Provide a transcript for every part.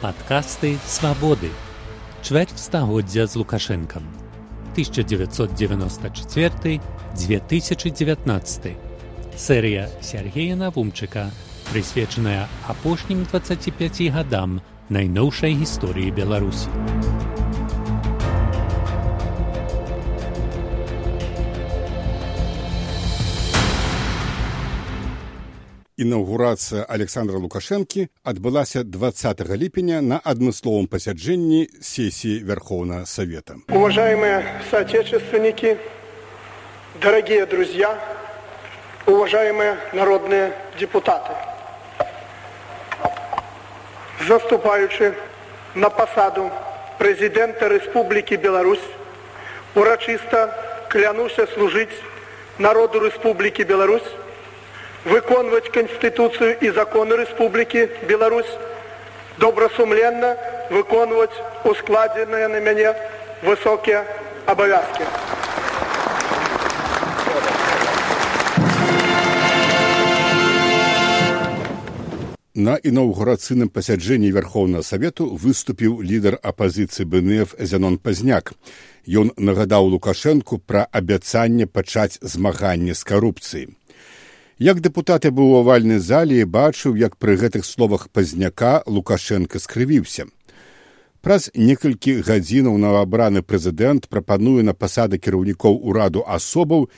Падкасты свабоды. Чвэрць стагоддзя з Лукашэнкам. 1994-2019. Серыя Сергея Навумчыка, прысвечаная апошнім 25 гадам найноўшай гісторыі Беларусі. Інаўгурацыя Александра Лукашэнкі адбылася 20 ліпеня на адмысловым пасяджэнні сессии Верховного Совета. Уважаемые соотечественники, дорогие друзья, уважаемые народные депутаты, заступаючи на посаду президента Республики Беларусь, урочисто клянуся служить народу Республики Беларусь выконваць канстытуцыю і законы Рэспублікі Беларусь добрасумленна выконваць ускладзеныя на мяне высокія абавязкі. На інаўгурацыйным пасяджэнні вярхоўнага савету выступіў лідар апазіцыі БНФ Зянон Пазняк. Ён нагадаў Лукашэнку пра абяцанне пачаць змаганне з карупцыяй. Як дэпутаты быў у авальнай залі і бачыў, як пры гэтых словах пазняка Лукашенко скрывіўся. Праз некалькі гадзінаў новаабраны прэзідэнт прапануе на пасады кіраўнікоў ураду асобаў,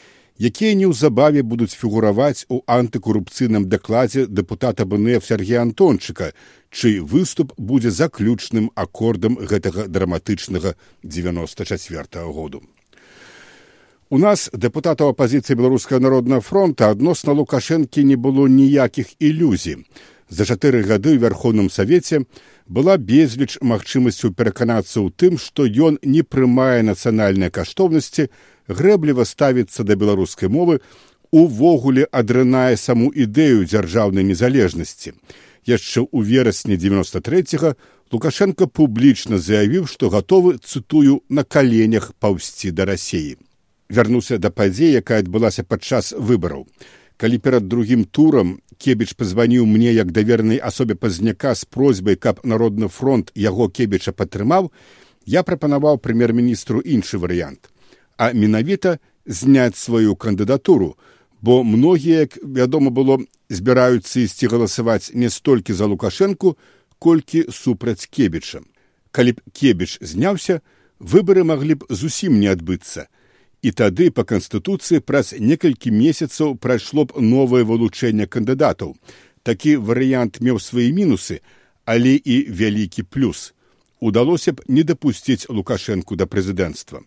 якія неўзабаве будуць фігураваць у антыкурупцыйным дакладзе дэпутата БНФ Сергея Антончыка, чый выступ будзе заключным акордам гэтага драматычнага 94 -го году. У нас дэпутатаў апазіцыі беларускага народнага фронта адносна лукашэнкі не было ніякіх ілюзій. За чатыры гады ў вярхоўным савеце была безліч магчымасцяў пераканацца ў тым, што ён не прымае нацыянальныя каштоўнасці, грэбліва ставіцца да беларускай мовы, увогуле адрынае саму ідэю дзяржаўнай незалежнасці. Яшчэ ў верасні 93 Лукашенко публічна заявіў, што гатовы цытую на каленях паўсці да рассеі вярнуўся да падзеі, якая адбылася падчас выбараў. Калі перад другім турам кебіч пазваніў мне як давернай асобе пазняка з просьбай, каб народны фронт яго кебіча падтрымаў, я прапанаваў прэм'ер-міністру іншы варыянт, а менавіта зняць сваю кандыдатуру, бо многія, як вядома было, збіраюцца ісці галасаваць не столькі за лукашэнку, колькі супраць кебіча. Калі б кебіч зняўся, выбары маглі б зусім не адбыцца і тады па канстытуцыі праз некалькі месяцаў прайшло б новае вылучэнне кандыдатаў. Такі варыянт меў свае мінусы, але і вялікі плюс. Удалося б не дапусціць лукашэнку да прэзідэнцтва.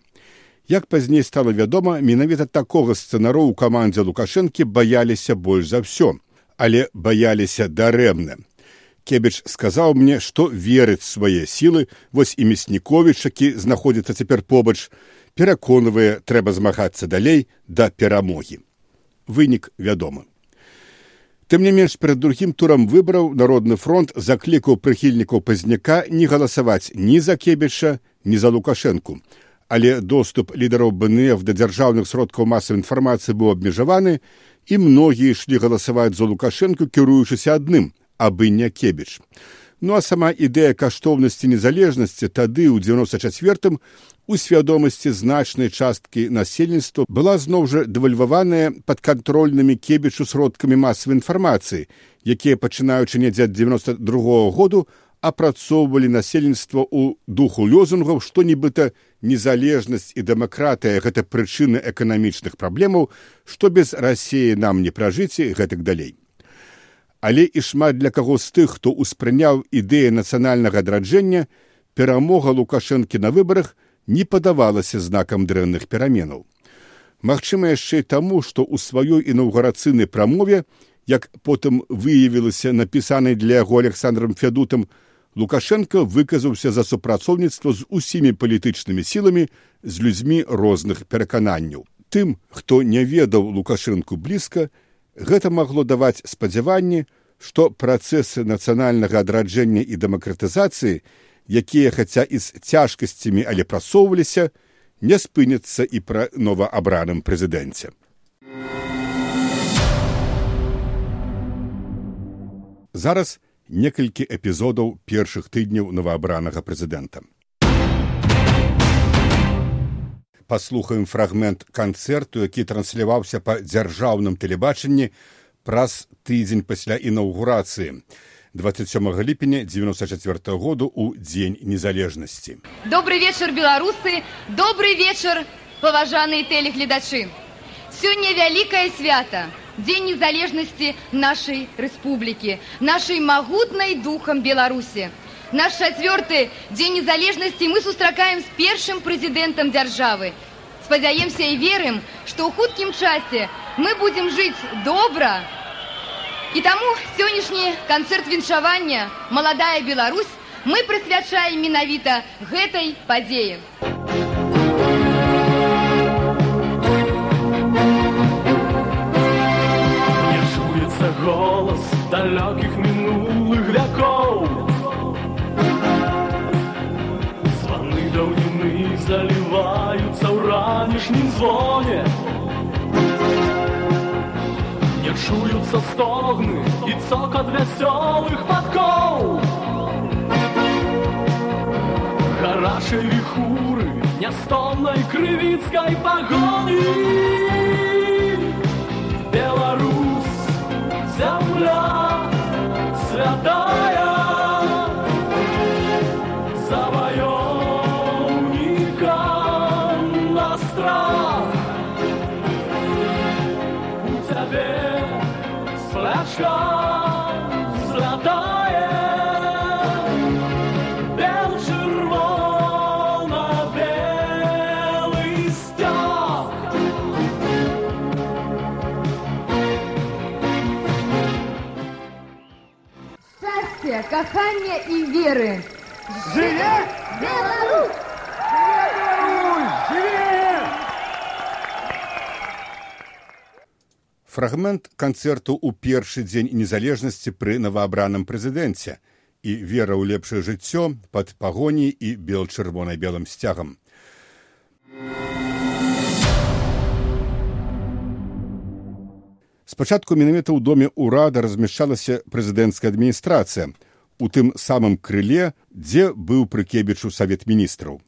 Як пазней стала вядома, менавіта такога сцэнару ў камандзе лукашэнкі баяліся больш за ўсё, але баяліся дарэмна. Кебіч сказаў мне, што верыць свае сілы, вось і мясніковіч, які знаходзіцца цяпер побач, пераконвае трэба змагацца далей да перамогі. Вынік вядомы. Тым не менш перад другім турам выбраў народны фронт заклікаў прыхільнікаў пазняка не галасаваць ні за кебеша ні за лукашэнку. Але доступ лідараў бнф да дзяржаўных сродкаў масавай інфармацыі быў абмежаваны і многія ішлі галасаваць за лукашэнку кіруючыся адным абы не кебіч ну а сама ідэя каштоўнасці незалежнасці тады ў девяносто четвертым у свядомасці значнай часткі насельніцтва была зноў жа дэвальваваная падкантрольнымі кебічу сродкамі масавай інфармацыі, якія пачынаючы недзе ад девяносто другого году апрацоўвалі насельніцтва ў духу лёзунгаў, што нібыта незалежнасць і дэмакратыя гэта прычыны эканамічных праблемаў, што без рассеі нам не пражыце гэтак далей. Але і шмат для каго з тых, хто ўспрыняў ідэі нацыянальнага адраджэння, перамога лукашэнкі на выбарах не падавалася знакам дрэнных пераменаў. Магчыма яшчэ таму, што ў сваёй інаўгурацыйнай прамове, як потым выявілася напісанай для яго александром фядутам, Лукашенко выказаўся за супрацоўніцтва з усімі палітычнымі сіламі з людзьмі розных перакананняў. Тым, хто не ведаў лукашынку блізка, гэта магло даваць спадзяванне, што працэсы нацыянальнага адраджэння і дэмакратызацыі якія хаця і з цяжкасцямі, але прасоўваліся, не спыняцца і пра новаабраным прэзідэнце. Зараз некалькі эпізодаў першых тыдняў новаабранага прэзідэнта. Паслухаем фрагмент канцэрту, які трансляваўся па дзяржаўным тэлебачанні праз тыдзень пасля інаўгурацыі. 27 ліпеня 94 году у дзень незалежнасці. Добрый вечар беларусы, добрый вечар паважаныя тэлегледачы. Сёння вялікае свята, дзень незалежнасці нашай рэспублікі, нашай магутнай духам Беларусі. Наш чацвёрты дзень незалежнасці мы сустракаем з першым прэзідэнтам дзяржавы. Спадзяемся і верым, што ў хуткім часе мы будзем жыць добра. І таму сённяшні канцэрт віншавання маладая Беларусь мы прысвячаем менавіта гэтай падзеі. Чуються стогни і цокот веселих подков. Харашеві хури Нястомної крывіцкай пагоны Беларусь, земля. Кахання і веры. Жыве! Беларусь! Жыве! Фрагмент канцэрту ў першы дзень незалежнасці пры новаабраным прэзідэнце і вера ў лепшае жыццё пад пагоняй і бел-чырвона-белым сцягам. Спачатку менавіта ў доме ўрада размяшчалася прэзідэнцкая адміністрацыя, у тым самым крыле, дзе быў пры кебічу савет міністраў.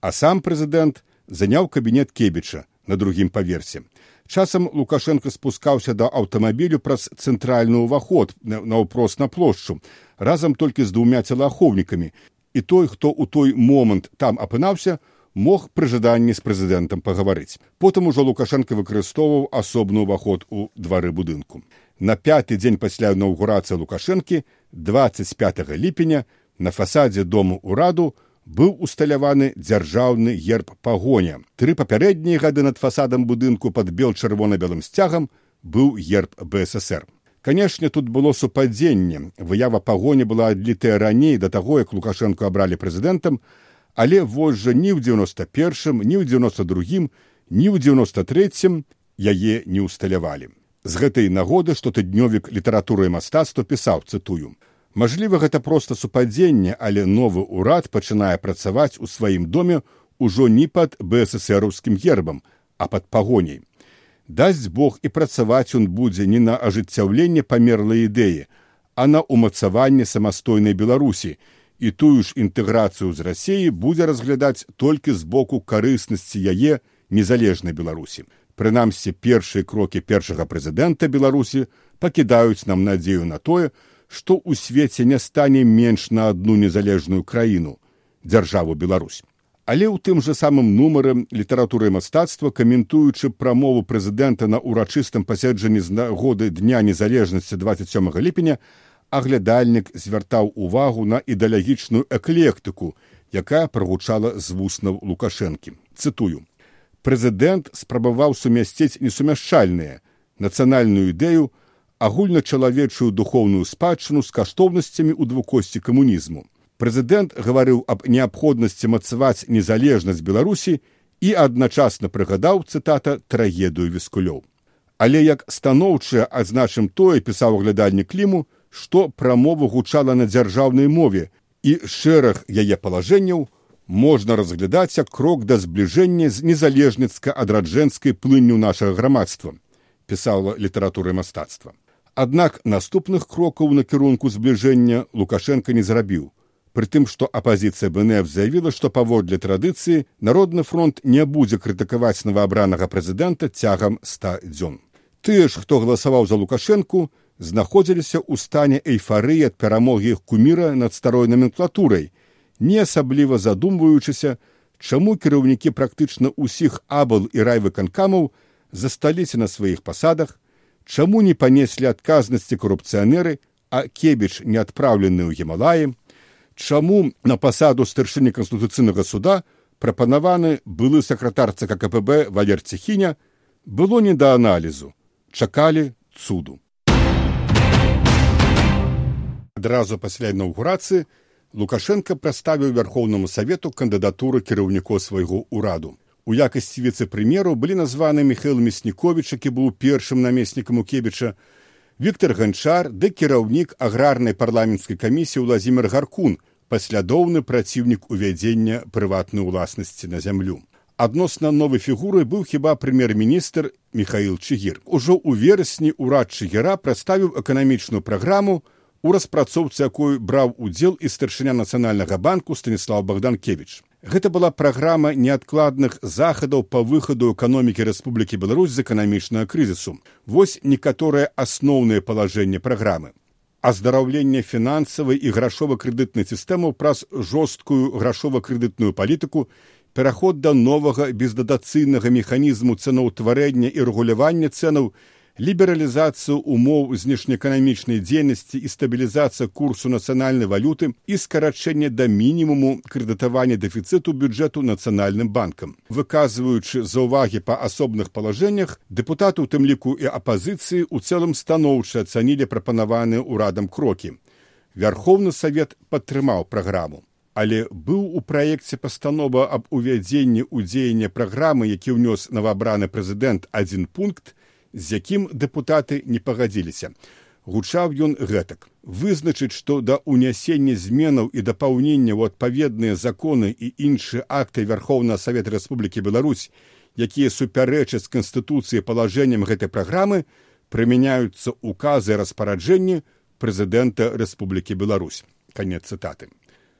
А сам прэзідэнт заняў кабінет кебіча на другім паверсе. Часам Лукашенко спускаўся да аўтамабілю праз цэнтральны ўваход наўпрост на плошчу, разам толькі з двумя целаахоўнікамі. І той, хто ў той момант там апынаўся, мог пры жаданні з прэзідэнтам пагаварыць. Потым ужо Лукашенко выкарыстоўваў асобны ўваход у двары будынку. На пяты дзень пасля інаўгурацыі Лукашэнкі 25 ліпеня на фасадзе дому ўраду быў усталяваны дзяржаўны герб пагоня. Тры папярэднія гады над фасадам будынку пад бел-чырвона-белым сцягам быў герб БССР. Канешне, тут было супадзенне. Выява пагоня была адлітая раней да таго, як Лукашенко абралі прэзідэнтам, але вось жа ні ў 91, ні ў 92, ні ў 93 яе не ўсталявалі. З гэтай нагоды, што тыднёвік літаратуры і мастацтва пісаў цытую. Мажліва, гэта проста супадзенне, але новы ўрад пачынае працаваць у сваім доме ўжо не пад бСсраўскім гербам, а пад пагоняй. Дасць Бог і працаваць ён будзе не на ажыццяўленне памерлай ідэі, а на ўмацаванне самастойнай Беларусі, і тую ж інтэграцыю з рассеі будзе разглядаць толькі з боку карыснасці яе незалежнай беларусі прынамсі першыя крокі першага прэзідэнта беларусі пакідаюць нам надзею на тое што ў свеце не стане менш на адну незалежную краіну дзяржаву беларусь але ў тым жа самым нумары літаратуры мастацтва каментуючы прамову прэзідэнта на ўрачыстым паседжанні з нагоды дня незалежнасці 27 ліпеня аглядальнік звяртаў увагу на ідэалагічную эклектыку, якая прагучала з вуснаў лукашэнкі. Цытую: Прэзідэнт спрабаваў сумясціць несумяшчальныя нацыянальную ідэю, агульначалавечую духоўную спадчыну з каштоўнасцямі ў двукосці камунізму. Прэзідэнт гаварыў аб неабходнасці мацаваць незалежнасць Беларусі і адначасна прыгадаў цытата трагедыю віскулёў. Але як станоўчае адзначым тое пісаў аглядальнік кліму, што прамова гучала на дзяржаўнай мове і шэраг яе палажэнняў можна разглядаць як крок да збліжэння з незалежніцка адраджэнскай плынню нашага грамадства пісала літаратуры мастацтва Аднак наступных крокаў на кірунку збліжэння Лукашенко не зрабіў. Прытым, што апазіцыя БНФ заявіла, што паводле традыцыі народны фронт не будзе крытыкаваць новаабранага прэзідэнта цягам ста дзён. Тыя ж, хто галасаваў за Лукашэнку, знаходзіліся ў стане эйфарыі ад перамогі іх куміра над старой номенклатурай, не асабліва задумваючыся, чаму кіраўнікі практычна ўсіх абал і райвыканкамаў засталіся на сваіх пасадах, чаму не панеслі адказнасці карупцыянеры, а кебіч не адпраўлены ў гемалаі, чаму на пасаду старшыні канстытуцыйнага суда прапанаваны былы сакратар ЦККПБ Валер Цехіня было не да аналізу, чакалі цуду. Адразу пасля інаўгурацыі Лукашенко прадставіў вярхоўнаму савету кандыдатуру кіраўнікоў свайго ўраду. У якасці віцэ-прэмеру былі названы Михаил Мяснікович, які быў першым намеснікам Укебіча, Віктор Ганчар ды кіраўнік аграрнай парламенцкай камісіі Владзімир Гаркун, паслядоўны праціўнік увядзення прыватнай уласнасці на зямлю. Адносна новай фігуры быў хіба прэм'ер-міністр Михаил Чгір. Ужо ў верасні ўрад Чгіра прадставіў эканамічную праграму, у распрацоўцы якой браў удзел і старшыня нацыянальнага банку станіслав богданкевич гэта была праграма неадкладных захадаў па выхаду эканомікі рэспублікі беларусь з эканамічнага крызісу. Вось некаторыя асноўныя палажэнні праграмы. Аздараўленне фінансавай і грашова-крэдытнай сістэмаў праз жорсткую грашова-крэдытную палітыку пераход да новага бездадацыйнага механізму цэнаўтварэння і рэгулявання цэнаў лібералізацыю умоў знешнеэканамічнай дзейнасці і стабілізацыя курсу нацыянальнай валюты і скарачэнне да мінімуму крэдытавання дэфіцыту бюджэту нацыянальным банкам. Выказваючы заўвагі па асобных палажэннях, дэпутаты у тым ліку і апазіцыі ў цэлым станоўча ацанілі прапанаваныя ўрадам крокі. Вярхоўны савет падтрымаў праграму. Але быў у праекце пастанова аб увядзенні ўдзеяння праграмы, які ўнёс новаабраны прэзідэнт адзін пункт, з якім дэпутаты не пагадзіліся. Гучаў ён гэтак вызначыць, што да ўнясення зменаў і дапаўнення ў адпаведныя законы і іншыя акты вярхоўнага савета Рэспублікі Беларусь, якія супярэчаць канстытуцыі палажэннем гэтай праграмы, прымяняюцца указы распараджэнні прэзідэнта Рэспублікі Беларусь. Канец цытаты.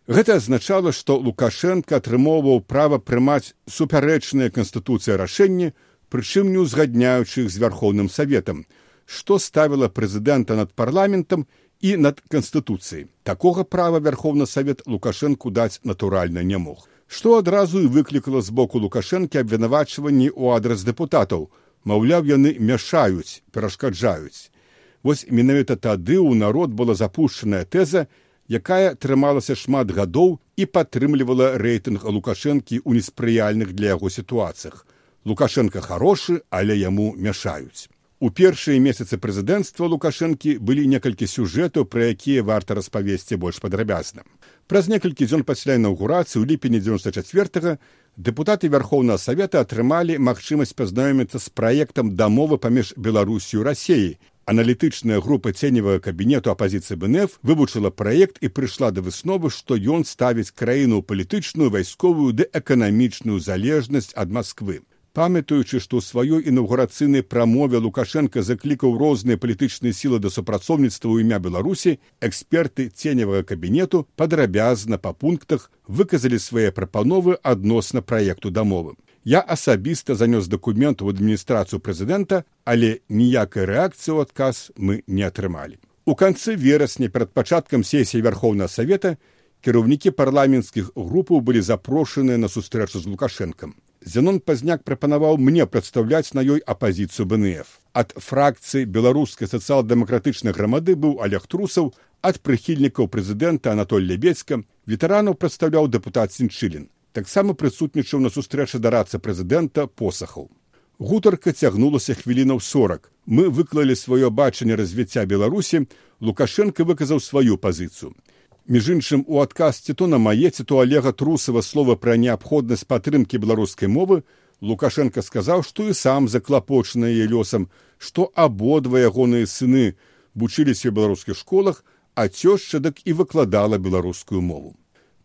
Гэта азначала, што Лукашенко атрымоўваў права прымаць супярэчныя канстытуцыі рашэнні, прычым не ўзгадняючы іх з вярхоўным саветам, што ставіла прэзідэнта над парламентам і над канстытуцыяй. Такога права вярхоўны савет лукашэнку даць натуральна не мог. Што адразу і выклікала з боку лукашэнкі абвінавачванні ў адрас дэпутатаў, маўляў, яны мяшаюць, перашкаджаюць. Вось менавіта тады ў народ была запушчаная тэза, якая трымалася шмат гадоў і падтрымлівала рэйтынг лукашэнкі ў неспрыяльных для яго сітуацыях. Лукашенко хорошы, але яму мяшаюць. У першыя месяцы прэзідэнцтва Лукашэнкі былі некалькі сюжэтаў, пра якія варта распавесці больш падрабязна. Праз некалькі дзён пасля інаўгурацыі ў ліпені 94 дэпутаты вярхоўнага савета атрымалі магчымасць пазнаёміцца з праектам дамовы паміж Беларусію рассеяй. Аналітычная група ценевага кабінету апазіцыі БНФ вывучыла праект і прыйшла да высновы, што ён ставіць краіну ў палітычную, вайсковую ды эканамічную залежнасць ад Масквы памятаючы што ў сваёй інаўгурацыйнай прамове лукашенко заклікаў розныя палітычныя сілы да супрацоўніцтва ў імя беларусі эксперты ценевага кабінету падрабязна па пунктах выказалі свае прапановы адносна праекту дамовы. Я асабіста занёс дакумент у адміністрацыю прэзідэнта але ніякай рэакцыі ў адказ мы не атрымалі. У канцы верасня перад пачаткам сесіі вярхоўнага савета кіраўнікі парламенцкіх групаў былі запрошаныя на сустрэчу з лукашэнкам Зянон пазняк прапанаваў мне прадстаўляць на ёй апазіцыю БНФ. Ад фракцыі беларускай сацыял-дэмакратычнай грамады быў Олег Трусаў, ад прыхільнікаў прэзідэнта Анатоль Лебецька, ветэранаў прадстаўляў дэпутат Сінчылін. Таксама прысутнічаў на сустрэчы дарацца прэзідэнта посахаў. Гутарка цягнулася хвілінаў 40. Мы выклалі сваё бачанне развіцця Беларусі, Лукашенко выказаў сваю пазіцыю. Між іншым у адказ ці то на мае ці то алега трусава слова пра неабходнасць падтрымкі беларускай мовы лукашенко сказаў што і сам заклапочаны яе лёсам што абодва ягоныя сыны вучыліся ў беларускіх школах а цёшча дык і выкладала беларускую мову.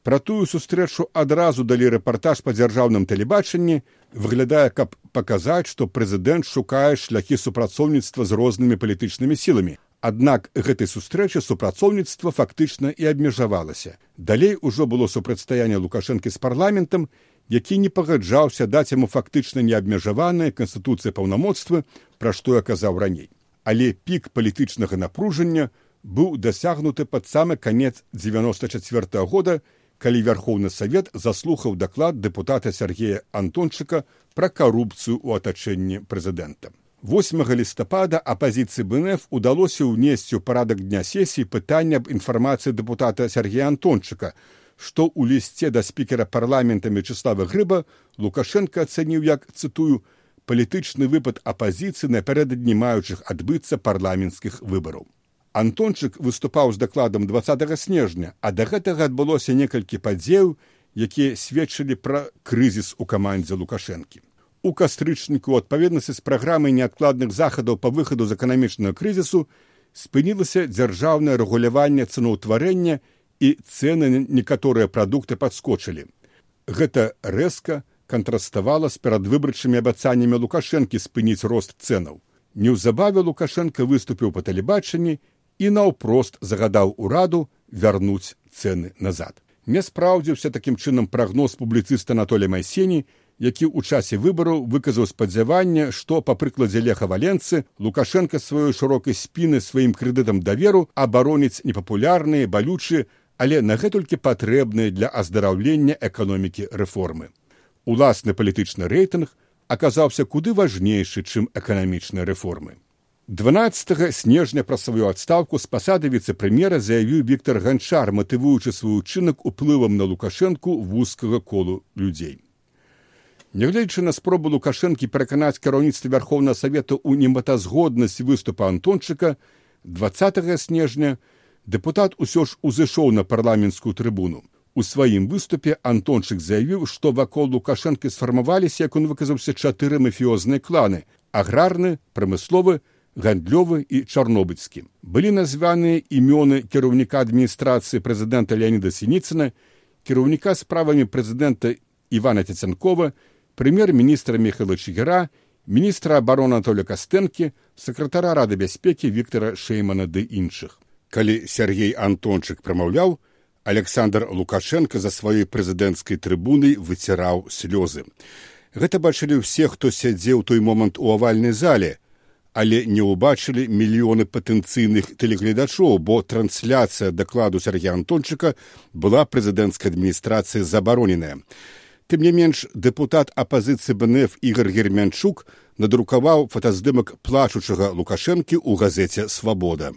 Пра тую сустрэчу адразу далі рэпартаж па дзяржаўным тэлебачанні выглядае каб паказаць што прэзідэнт шукае шляхі супрацоўніцтва з рознымі палітычнымі сіламі Аднак гэтай сустрэчы супрацоўніцтва фактычна і абмежавалася. Далей ужо было супрацьстаянне лукашэнкі з парламентам, які не пагаджаўся даць яму фактычна неабмежаваныя канстытуцыі паўнамоцтвы, пра што я казаў раней. Але пік палітычнага напружання быў дасягнуты пад самы канец 94 -го года, калі вярхоўны савет заслухаў даклад дэпутата Сергея Антончыка пра карупцыю ў атачэнні прэзідэнта. 8 лістапада апазіцыі БНФ удалося ўнесці ў парадак дня сесіі пытання аб інфармацыі дэпутата Сергея Антончыка, што ў лісце да спікера парламента Мечыслава Грыба Лукашенко ацаніў як цытую палітычны выпад апазіцыі напярэдадні маючых адбыцца парламенцкіх выбараў. Антончык выступаў з дакладам 20 снежня, а да гэтага адбылося некалькі падзеяў, якія сведчылі пра крызіс у камандзе лукашэнкі у кастрычніку адпаведнасці з праграмай неадкладных захадаў па выхаду з эканамічнага крызісу спынілася дзяржаўнае рэгуляванне цэнаўтварэння і цэны некаторыя прадукты падскочылі. Гэта рэзка кантраставала з перадвыбарчымі абяцаннямі лукашэнкі спыніць рост цэнаў. Неўзабаве лукашенко выступіў па тэлебачанні і наўпрост загадаў ураду вярнуць цэны назад. Не спраўдзіўся такім чынам прагноз публіцыста Анатоля Майсені, які ў часе выбараў выказаў спадзяванне, што па прыкладзе леха валенцы Лукашенко сваёй шырокай спіны сваім крэдытам даверу абароніць непапулярныя балючы, але нагэтулькі патрэбныя для аздараўлення эканомікі рэформы. Уласны палітычны рэйтынг аказаўся куды важнейшы, чым эканамічныя рэформы. 12 снежня пра сваю адстаўку з пасады віцэ-прэм'ера заявіў Віктор Ганчар, матывуючы свой учынак уплывам на лукашэнку вузкага колу людзей. Нягледзячы на спробу лукашэнкі пераканаць кіраўніцтва вярхоўнага савета ў нематазгоднасць выступа антончыка 20 снежня дэпутат усё ж узышоў на парламенцкую трыбуну. У сваім выступе антончык заявіў, што вакол лукашэнкі сфармаваліся, як он выказаўся чатыры мафіозныя кланы аграрны, прамысловы, гандлёвы і чарнобыцкі. Былі названыя імёны кіраўніка адміністрацыі прэзідэнта Леоніда Сініцына, кіраўніка справамі прэзідэнта Івана Цяцянкова, прэм'ер-міністра Михайла Чигера, міністра обороны Анатоля Кастэнкі, сакратара рады бяспекі Віктора Шеймана ды іншых. Калі Сергей Антончык прамаўляў, Александр Лукашенко за сваёй прэзідэнцкай трыбунай выціраў слёзы. Гэта бачылі ўсе, хто сядзеў той момант у авальнай зале, але не ўбачылі мільёны патэнцыйных тэлегледачоў, бо трансляцыя дакладу Сергея Антончыка была прэзідэнцкай адміністрацыі забароненая. Тым не менш дэпутат апазіцыі БНФ Ігар Герменчук надрукаваў фотаздымак плачучага лукашэнкі ў газеце свабода.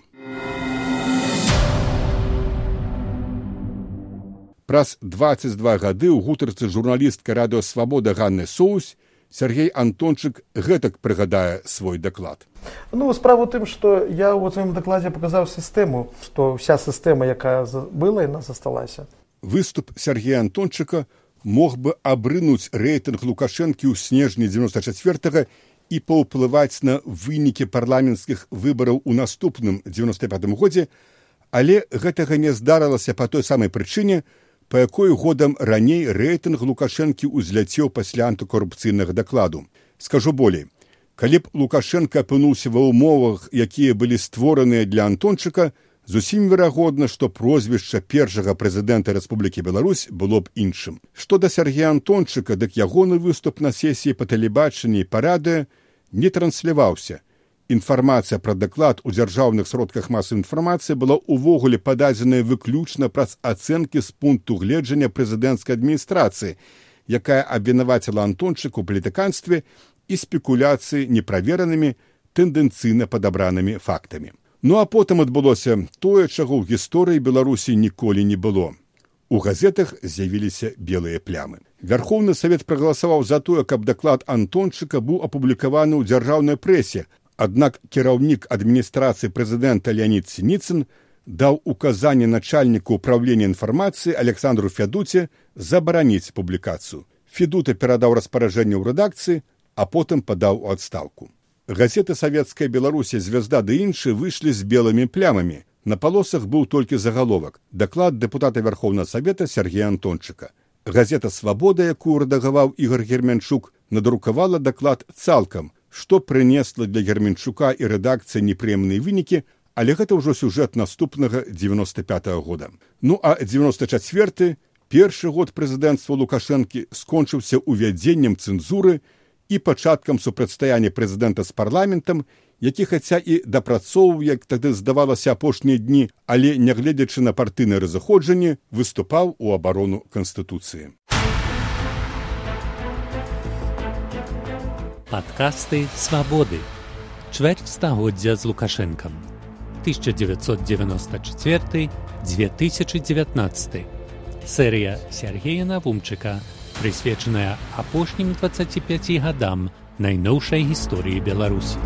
Праз 22 гады ў гутарцы журналістка радыёсвабода Ганны Соус Сергей Антончык гэтак прыгадае свой даклад. Ну справа тым, што я ў сваім дакладзе паказаў сістэму, што вся сістэма, якая была і нас засталася. Выступ Сергея Антончыка мог бы абрынуць рэйтынг лукашэнкі ў снежні 94 і паўплываць на вынікі парламенцкіх выбараў у наступным 95 годзе, але гэтага не здарылася па той самай прычыне, па якой годам раней рэйтынг лукашэнкі ўзляцеў пасля антыкорупцыйнага дакладу. Скажу болей, калі б лукашенко апынуўся ва ўмовах, якія былі створаныя для антончыка, Зусім верагодна, што прозвішча першага прэзідэнта Рэспублікі Беларусь было б іншым. Што да Сергея Антончыка, дык ягоны выступ на сесіі па тэлебачанні і парады не трансляваўся. Інфармацыя пра даклад у дзяржаўных сродках масавай інфармацыі была ўвогуле пададзеная выключна праз ацэнкі з пункту гледжання прэзідэнцкай адміністрацыі, якая абвінаваціла антончыку палітыканстве і спекуляцыі неправеранымі тэндэнцыйна падабранымі фактамі. Ну а потым адбылося тое, чаго ў гісторыі Беларусі ніколі не было. У газетах з'явіліся белыя плямы. Вярхоўны савет прагаласаваў за тое, каб даклад Антончыка быў апублікаваны ў дзяржаўнай прэсе. Аднак кіраўнік адміністрацыі прэзідэнта Леонид Сініцын даў указанне начальніку ўправлення інфармацыі Александру Фядуце забараніць публікацыю. Федута перадаў распараджэнне ў рэдакцыі, а потым падаў у адстаўку. Газеты савецкая Беларусі звязда ды іншы выйшлі з белымі плямамі. На палосах быў толькі загаловак даклад дэпутата вярхоўнага савета Сергея Антончыка. Газета свабода, якую рэдагаваў ігор Герменчук, надрукавала даклад цалкам, што прынесла для герменчука і рэдакцыі непрыемныя вынікі, але гэта ўжо сюжэт наступнага 95 -го года. Ну а 94 першы год прэзідэнцтва лукашэнкі скончыўся ўвядзеннем цэнзуры і пачаткам супрацьстаяння прэзідэнта з парламентам, які хаця і дапрацоўваў, як тады здавалася апошнія дні, але нягледзячы на партыйнае разыходжанне, выступаў у абарону канстытуцыі. Падкасты свабоды. Чвэрць стагоддзя з лукашэнкам. 1994-2019. Серыя Сергея Навумчыка, прысвечаная апошнім 25 гадам найноўшай гісторыі Беларусі.